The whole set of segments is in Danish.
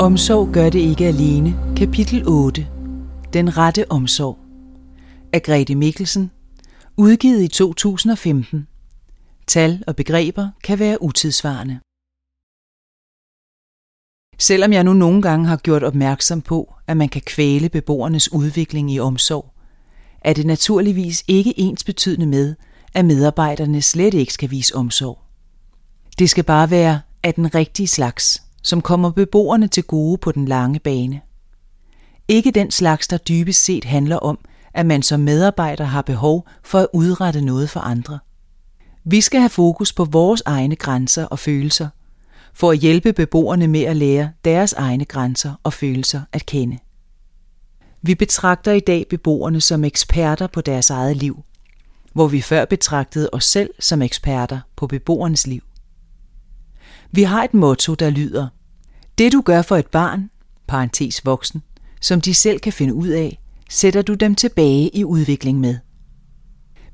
Omsorg gør det ikke alene. Kapitel 8. Den rette omsorg. Af Grete Mikkelsen. Udgivet i 2015. Tal og begreber kan være utidsvarende. Selvom jeg nu nogle gange har gjort opmærksom på, at man kan kvæle beboernes udvikling i omsorg, er det naturligvis ikke ens betydende med, at medarbejderne slet ikke skal vise omsorg. Det skal bare være af den rigtige slags, som kommer beboerne til gode på den lange bane. Ikke den slags, der dybest set handler om, at man som medarbejder har behov for at udrette noget for andre. Vi skal have fokus på vores egne grænser og følelser, for at hjælpe beboerne med at lære deres egne grænser og følelser at kende. Vi betragter i dag beboerne som eksperter på deres eget liv, hvor vi før betragtede os selv som eksperter på beboernes liv. Vi har et motto, der lyder, det du gør for et barn, parentes voksen, som de selv kan finde ud af, sætter du dem tilbage i udvikling med.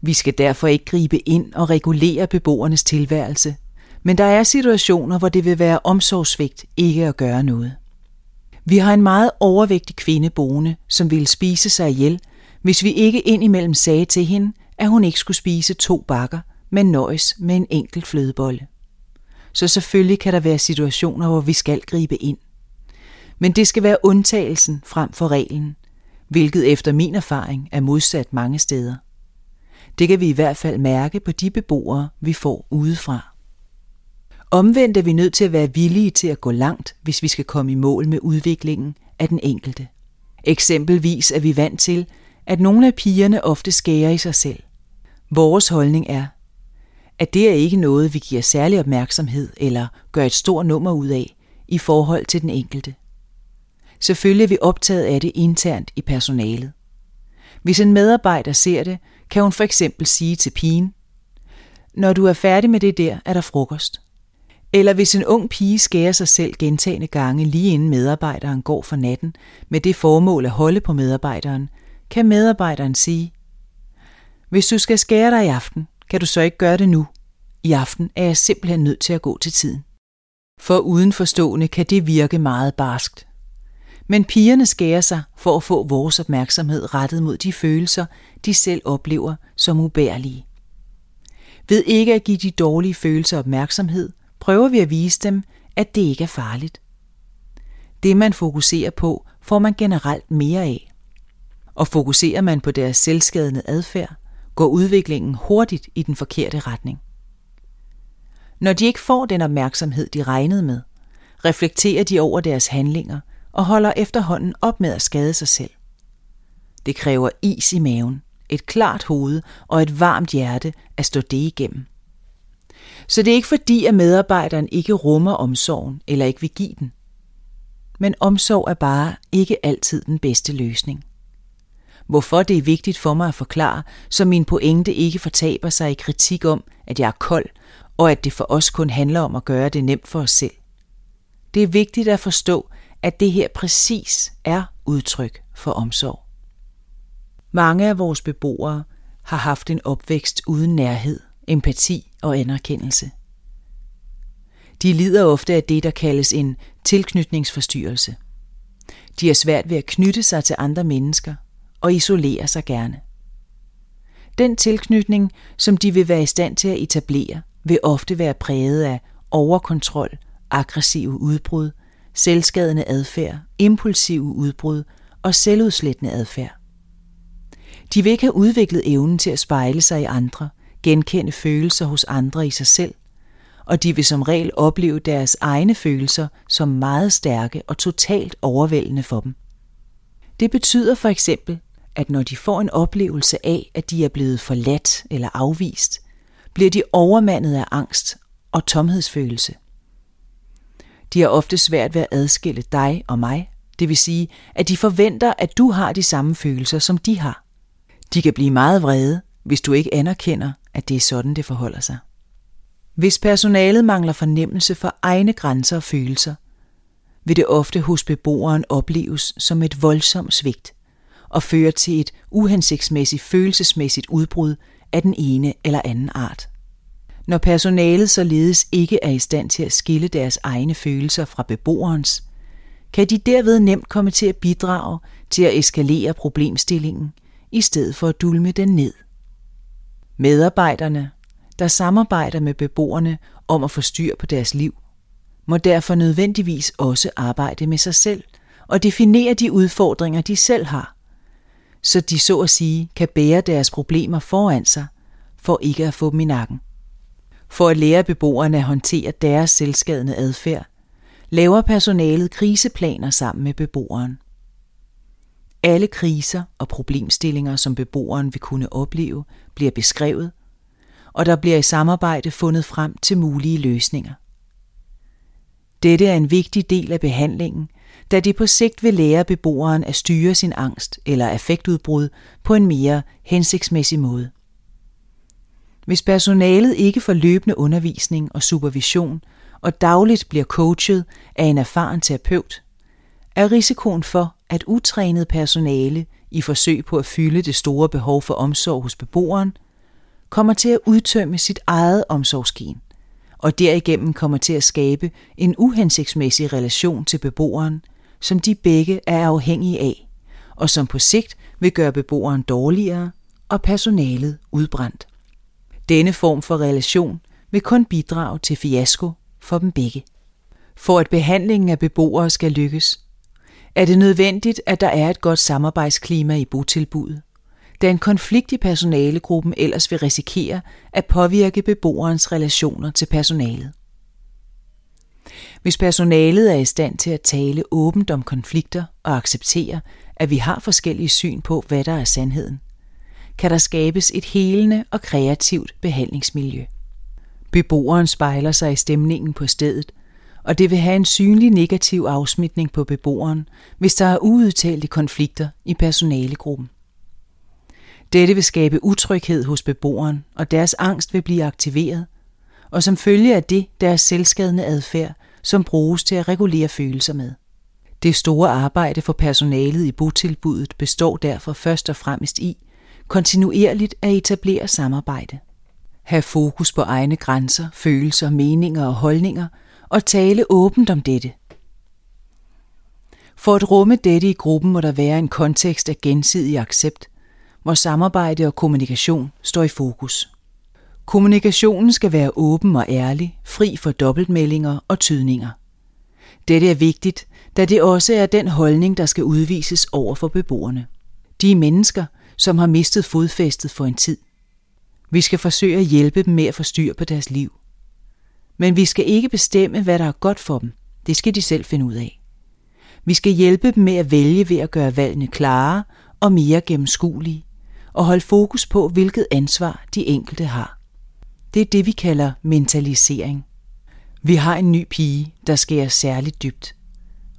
Vi skal derfor ikke gribe ind og regulere beboernes tilværelse, men der er situationer, hvor det vil være omsorgsvigt ikke at gøre noget. Vi har en meget overvægtig kvinde boende, som ville spise sig ihjel, hvis vi ikke indimellem sagde til hende, at hun ikke skulle spise to bakker, men nøjes med en enkelt flødebolle. Så selvfølgelig kan der være situationer, hvor vi skal gribe ind. Men det skal være undtagelsen frem for reglen, hvilket efter min erfaring er modsat mange steder. Det kan vi i hvert fald mærke på de beboere, vi får udefra. Omvendt er vi nødt til at være villige til at gå langt, hvis vi skal komme i mål med udviklingen af den enkelte. Eksempelvis er vi vant til, at nogle af pigerne ofte skærer i sig selv. Vores holdning er, at det er ikke noget, vi giver særlig opmærksomhed eller gør et stort nummer ud af i forhold til den enkelte. Selvfølgelig er vi optaget af det internt i personalet. Hvis en medarbejder ser det, kan hun for eksempel sige til pigen, når du er færdig med det der, er der frokost. Eller hvis en ung pige skærer sig selv gentagende gange lige inden medarbejderen går for natten med det formål at holde på medarbejderen, kan medarbejderen sige, hvis du skal skære dig i aften, kan du så ikke gøre det nu. I aften er jeg simpelthen nødt til at gå til tiden. For udenforstående kan det virke meget barskt. Men pigerne skærer sig for at få vores opmærksomhed rettet mod de følelser, de selv oplever som ubærlige. Ved ikke at give de dårlige følelser opmærksomhed, prøver vi at vise dem, at det ikke er farligt. Det man fokuserer på, får man generelt mere af. Og fokuserer man på deres selvskadende adfærd, går udviklingen hurtigt i den forkerte retning. Når de ikke får den opmærksomhed, de regnede med, reflekterer de over deres handlinger og holder efterhånden op med at skade sig selv. Det kræver is i maven, et klart hoved og et varmt hjerte at stå det igennem. Så det er ikke fordi, at medarbejderen ikke rummer omsorgen eller ikke vil give den. Men omsorg er bare ikke altid den bedste løsning. Hvorfor det er vigtigt for mig at forklare, så min pointe ikke fortaber sig i kritik om, at jeg er kold, og at det for os kun handler om at gøre det nemt for os selv. Det er vigtigt at forstå, at det her præcis er udtryk for omsorg. Mange af vores beboere har haft en opvækst uden nærhed, empati og anerkendelse. De lider ofte af det, der kaldes en tilknytningsforstyrrelse. De har svært ved at knytte sig til andre mennesker og isolere sig gerne. Den tilknytning, som de vil være i stand til at etablere, vil ofte være præget af overkontrol, aggressive udbrud, selvskadende adfærd, impulsive udbrud og selvudslættende adfærd. De vil ikke have udviklet evnen til at spejle sig i andre, genkende følelser hos andre i sig selv, og de vil som regel opleve deres egne følelser som meget stærke og totalt overvældende for dem. Det betyder for eksempel, at når de får en oplevelse af, at de er blevet forladt eller afvist, bliver de overmandet af angst og tomhedsfølelse. De har ofte svært ved at adskille dig og mig, det vil sige, at de forventer, at du har de samme følelser, som de har. De kan blive meget vrede, hvis du ikke anerkender, at det er sådan, det forholder sig. Hvis personalet mangler fornemmelse for egne grænser og følelser, vil det ofte hos beboeren opleves som et voldsomt svigt og føre til et uhensigtsmæssigt følelsesmæssigt udbrud af den ene eller anden art. Når personalet således ikke er i stand til at skille deres egne følelser fra beboerens, kan de derved nemt komme til at bidrage til at eskalere problemstillingen, i stedet for at dulme den ned. Medarbejderne, der samarbejder med beboerne om at få styr på deres liv, må derfor nødvendigvis også arbejde med sig selv og definere de udfordringer, de selv har, så de så at sige kan bære deres problemer foran sig, for ikke at få dem i nakken. For at lære beboerne at håndtere deres selvskadende adfærd, laver personalet kriseplaner sammen med beboeren. Alle kriser og problemstillinger, som beboeren vil kunne opleve, bliver beskrevet, og der bliver i samarbejde fundet frem til mulige løsninger. Dette er en vigtig del af behandlingen, da det på sigt vil lære beboeren at styre sin angst eller affektudbrud på en mere hensigtsmæssig måde. Hvis personalet ikke får løbende undervisning og supervision og dagligt bliver coachet af en erfaren terapeut, er risikoen for, at utrænet personale i forsøg på at fylde det store behov for omsorg hos beboeren, kommer til at udtømme sit eget omsorgsgen, og derigennem kommer til at skabe en uhensigtsmæssig relation til beboeren, som de begge er afhængige af, og som på sigt vil gøre beboeren dårligere og personalet udbrændt. Denne form for relation vil kun bidrage til fiasko for dem begge. For at behandlingen af beboere skal lykkes, er det nødvendigt, at der er et godt samarbejdsklima i botilbuddet, da en konflikt i personalegruppen ellers vil risikere at påvirke beboerens relationer til personalet. Hvis personalet er i stand til at tale åbent om konflikter og acceptere, at vi har forskellige syn på, hvad der er sandheden, kan der skabes et helende og kreativt behandlingsmiljø. Beboeren spejler sig i stemningen på stedet, og det vil have en synlig negativ afsmitning på beboeren, hvis der er uudtalte konflikter i personalegruppen. Dette vil skabe utryghed hos beboeren, og deres angst vil blive aktiveret, og som følge af det deres selvskadende adfærd, som bruges til at regulere følelser med. Det store arbejde for personalet i botilbuddet består derfor først og fremmest i kontinuerligt at etablere samarbejde. Have fokus på egne grænser, følelser, meninger og holdninger og tale åbent om dette. For at rumme dette i gruppen må der være en kontekst af gensidig accept, hvor samarbejde og kommunikation står i fokus. Kommunikationen skal være åben og ærlig, fri for dobbeltmeldinger og tydninger. Dette er vigtigt, da det også er den holdning, der skal udvises over for beboerne. De er mennesker, som har mistet fodfæstet for en tid. Vi skal forsøge at hjælpe dem med at få styr på deres liv. Men vi skal ikke bestemme, hvad der er godt for dem. Det skal de selv finde ud af. Vi skal hjælpe dem med at vælge ved at gøre valgene klare og mere gennemskuelige, og holde fokus på, hvilket ansvar de enkelte har. Det er det, vi kalder mentalisering. Vi har en ny pige, der skærer særligt dybt.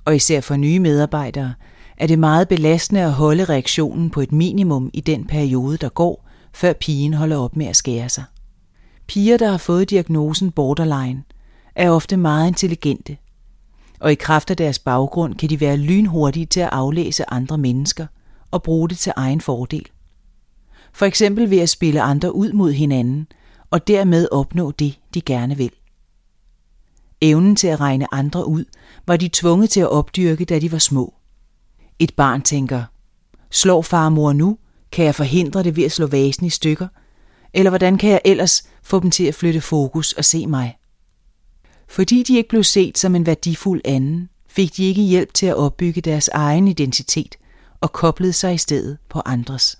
Og især for nye medarbejdere er det meget belastende at holde reaktionen på et minimum i den periode, der går, før pigen holder op med at skære sig. Piger, der har fået diagnosen borderline, er ofte meget intelligente, og i kraft af deres baggrund kan de være lynhurtige til at aflæse andre mennesker og bruge det til egen fordel. For eksempel ved at spille andre ud mod hinanden og dermed opnå det, de gerne vil. Evnen til at regne andre ud var de tvunget til at opdyrke, da de var små. Et barn tænker, slår far og mor nu, kan jeg forhindre det ved at slå vasen i stykker, eller hvordan kan jeg ellers få dem til at flytte fokus og se mig? Fordi de ikke blev set som en værdifuld anden, fik de ikke hjælp til at opbygge deres egen identitet og koblede sig i stedet på andres.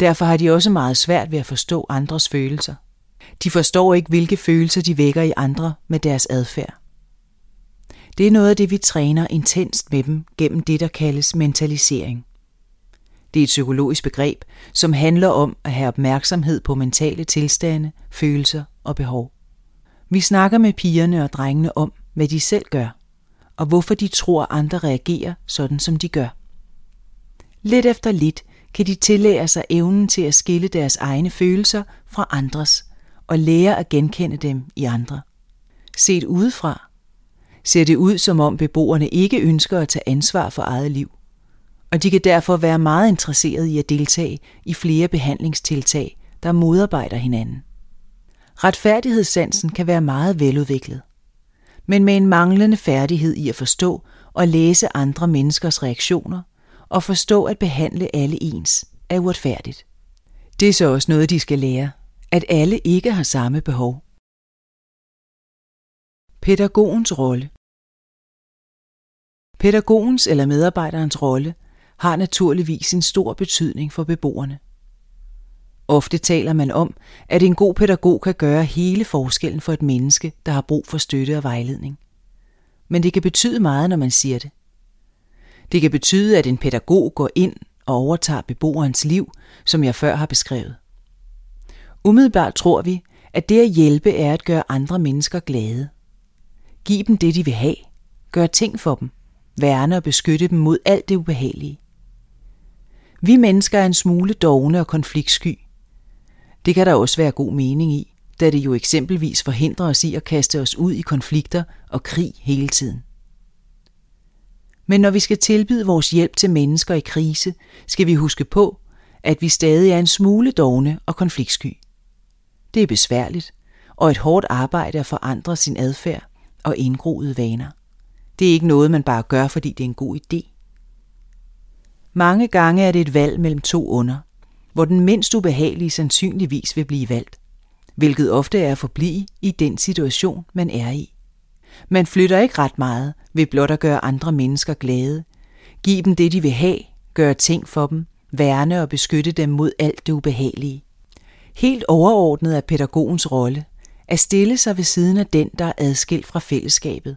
Derfor har de også meget svært ved at forstå andres følelser. De forstår ikke, hvilke følelser de vækker i andre med deres adfærd. Det er noget af det, vi træner intenst med dem gennem det, der kaldes mentalisering. Det er et psykologisk begreb, som handler om at have opmærksomhed på mentale tilstande, følelser og behov. Vi snakker med pigerne og drengene om, hvad de selv gør, og hvorfor de tror, andre reagerer sådan, som de gør. Lidt efter lidt kan de tillære sig evnen til at skille deres egne følelser fra andres og lære at genkende dem i andre. Set udefra ser det ud, som om beboerne ikke ønsker at tage ansvar for eget liv, og de kan derfor være meget interesserede i at deltage i flere behandlingstiltag, der modarbejder hinanden. Retfærdighedssansen kan være meget veludviklet, men med en manglende færdighed i at forstå og læse andre menneskers reaktioner og forstå at behandle alle ens er uretfærdigt. Det er så også noget, de skal lære, at alle ikke har samme behov. Pædagogens rolle Pædagogens eller medarbejderens rolle har naturligvis en stor betydning for beboerne. Ofte taler man om, at en god pædagog kan gøre hele forskellen for et menneske, der har brug for støtte og vejledning. Men det kan betyde meget, når man siger det. Det kan betyde, at en pædagog går ind og overtager beboerens liv, som jeg før har beskrevet. Umiddelbart tror vi, at det at hjælpe er at gøre andre mennesker glade. Giv dem det, de vil have. Gør ting for dem. Værne og beskytte dem mod alt det ubehagelige. Vi mennesker er en smule dogne og konfliktsky. Det kan der også være god mening i, da det jo eksempelvis forhindrer os i at kaste os ud i konflikter og krig hele tiden. Men når vi skal tilbyde vores hjælp til mennesker i krise, skal vi huske på, at vi stadig er en smule dogne og konfliktsky. Det er besværligt, og et hårdt arbejde at forandre sin adfærd og indgroede vaner. Det er ikke noget, man bare gør, fordi det er en god idé. Mange gange er det et valg mellem to under, hvor den mindst ubehagelige sandsynligvis vil blive valgt, hvilket ofte er at forblive i den situation, man er i. Man flytter ikke ret meget ved blot at gøre andre mennesker glade, give dem det, de vil have, gøre ting for dem, værne og beskytte dem mod alt det ubehagelige. Helt overordnet er pædagogens rolle at stille sig ved siden af den, der er adskilt fra fællesskabet,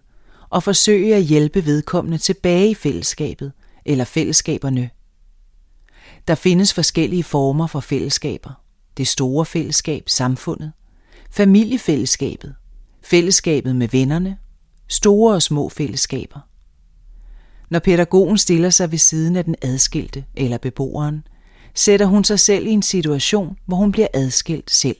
og forsøge at hjælpe vedkommende tilbage i fællesskabet eller fællesskaberne. Der findes forskellige former for fællesskaber. Det store fællesskab, samfundet, familiefællesskabet, fællesskabet med vennerne, store og små fællesskaber. Når pædagogen stiller sig ved siden af den adskilte eller beboeren, sætter hun sig selv i en situation, hvor hun bliver adskilt selv.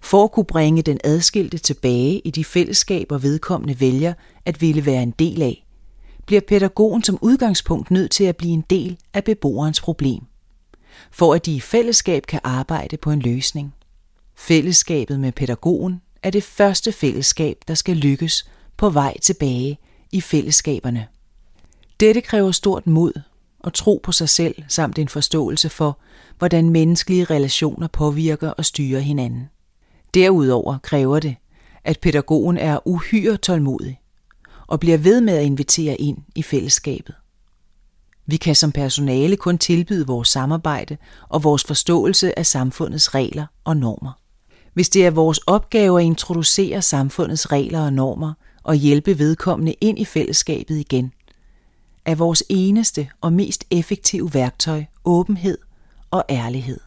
For at kunne bringe den adskilte tilbage i de fællesskaber vedkommende vælger at ville være en del af, bliver pædagogen som udgangspunkt nødt til at blive en del af beboerens problem, for at de i fællesskab kan arbejde på en løsning. Fællesskabet med pædagogen er det første fællesskab, der skal lykkes på vej tilbage i fællesskaberne. Dette kræver stort mod og tro på sig selv samt en forståelse for, hvordan menneskelige relationer påvirker og styrer hinanden. Derudover kræver det, at pædagogen er uhyre tålmodig og bliver ved med at invitere ind i fællesskabet. Vi kan som personale kun tilbyde vores samarbejde og vores forståelse af samfundets regler og normer. Hvis det er vores opgave at introducere samfundets regler og normer og hjælpe vedkommende ind i fællesskabet igen, er vores eneste og mest effektive værktøj åbenhed og ærlighed.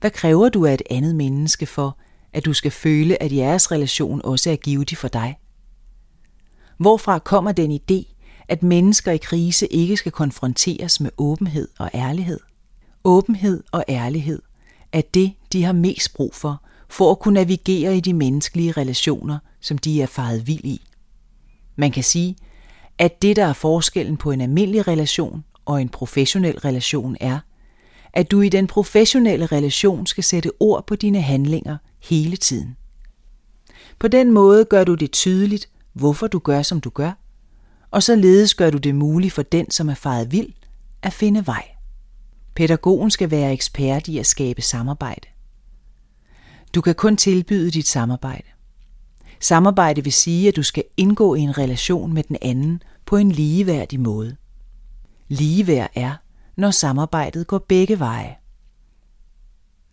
Hvad kræver du af et andet menneske for, at du skal føle, at jeres relation også er givetig for dig? Hvorfra kommer den idé, at mennesker i krise ikke skal konfronteres med åbenhed og ærlighed? Åbenhed og ærlighed er det, de har mest brug for, for at kunne navigere i de menneskelige relationer, som de er faret vild i. Man kan sige, at det, der er forskellen på en almindelig relation og en professionel relation, er, at du i den professionelle relation skal sætte ord på dine handlinger hele tiden. På den måde gør du det tydeligt, hvorfor du gør, som du gør, og således gør du det muligt for den, som er faret vild, at finde vej. Pædagogen skal være ekspert i at skabe samarbejde. Du kan kun tilbyde dit samarbejde. Samarbejde vil sige, at du skal indgå i en relation med den anden på en ligeværdig måde. Ligeværd er, når samarbejdet går begge veje.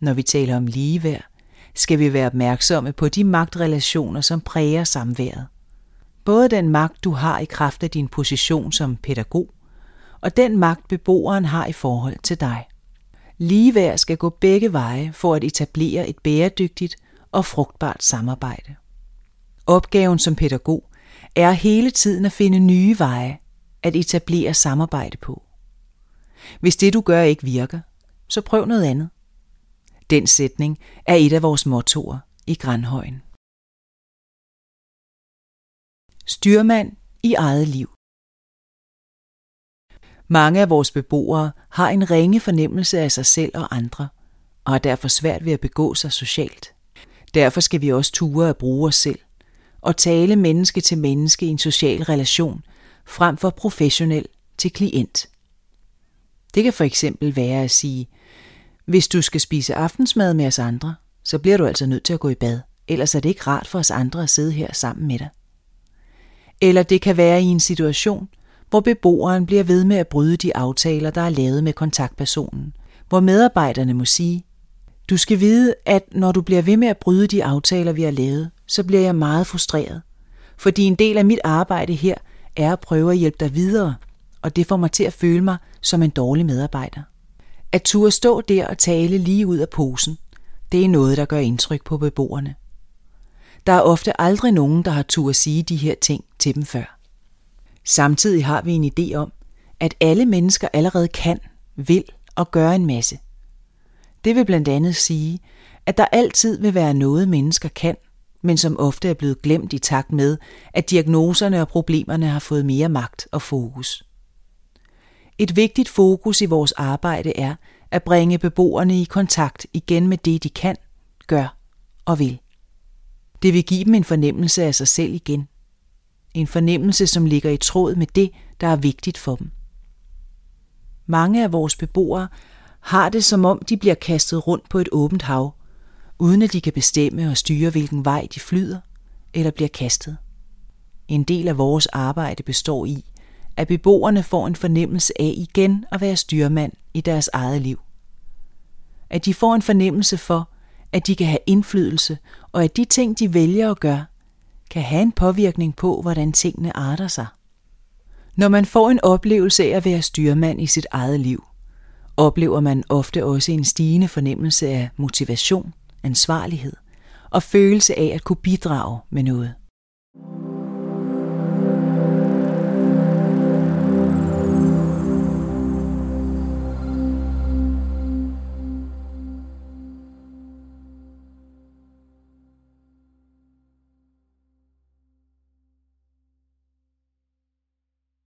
Når vi taler om ligeværd, skal vi være opmærksomme på de magtrelationer, som præger samværet. Både den magt, du har i kraft af din position som pædagog, og den magt, beboeren har i forhold til dig. Ligeværd skal gå begge veje for at etablere et bæredygtigt og frugtbart samarbejde. Opgaven som pædagog er hele tiden at finde nye veje at etablere samarbejde på. Hvis det du gør ikke virker, så prøv noget andet. Den sætning er et af vores mottoer i Grandhøjen. Styrmand i eget liv Mange af vores beboere har en ringe fornemmelse af sig selv og andre, og har derfor svært ved at begå sig socialt. Derfor skal vi også ture at bruge os selv og tale menneske til menneske i en social relation, frem for professionel til klient. Det kan for eksempel være at sige, hvis du skal spise aftensmad med os andre, så bliver du altså nødt til at gå i bad, ellers er det ikke rart for os andre at sidde her sammen med dig. Eller det kan være i en situation, hvor beboeren bliver ved med at bryde de aftaler, der er lavet med kontaktpersonen, hvor medarbejderne må sige, du skal vide, at når du bliver ved med at bryde de aftaler, vi har lavet, så bliver jeg meget frustreret. Fordi en del af mit arbejde her er at prøve at hjælpe dig videre, og det får mig til at føle mig som en dårlig medarbejder. At turde stå der og tale lige ud af posen, det er noget, der gør indtryk på beboerne. Der er ofte aldrig nogen, der har tur at sige de her ting til dem før. Samtidig har vi en idé om, at alle mennesker allerede kan, vil og gør en masse. Det vil blandt andet sige, at der altid vil være noget, mennesker kan, men som ofte er blevet glemt i takt med, at diagnoserne og problemerne har fået mere magt og fokus. Et vigtigt fokus i vores arbejde er at bringe beboerne i kontakt igen med det, de kan, gør og vil. Det vil give dem en fornemmelse af sig selv igen. En fornemmelse, som ligger i tråd med det, der er vigtigt for dem. Mange af vores beboere har det som om, de bliver kastet rundt på et åbent hav, uden at de kan bestemme og styre, hvilken vej de flyder eller bliver kastet. En del af vores arbejde består i, at beboerne får en fornemmelse af igen at være styrmand i deres eget liv. At de får en fornemmelse for, at de kan have indflydelse, og at de ting, de vælger at gøre, kan have en påvirkning på, hvordan tingene arter sig. Når man får en oplevelse af at være styrmand i sit eget liv, oplever man ofte også en stigende fornemmelse af motivation, ansvarlighed og følelse af at kunne bidrage med noget.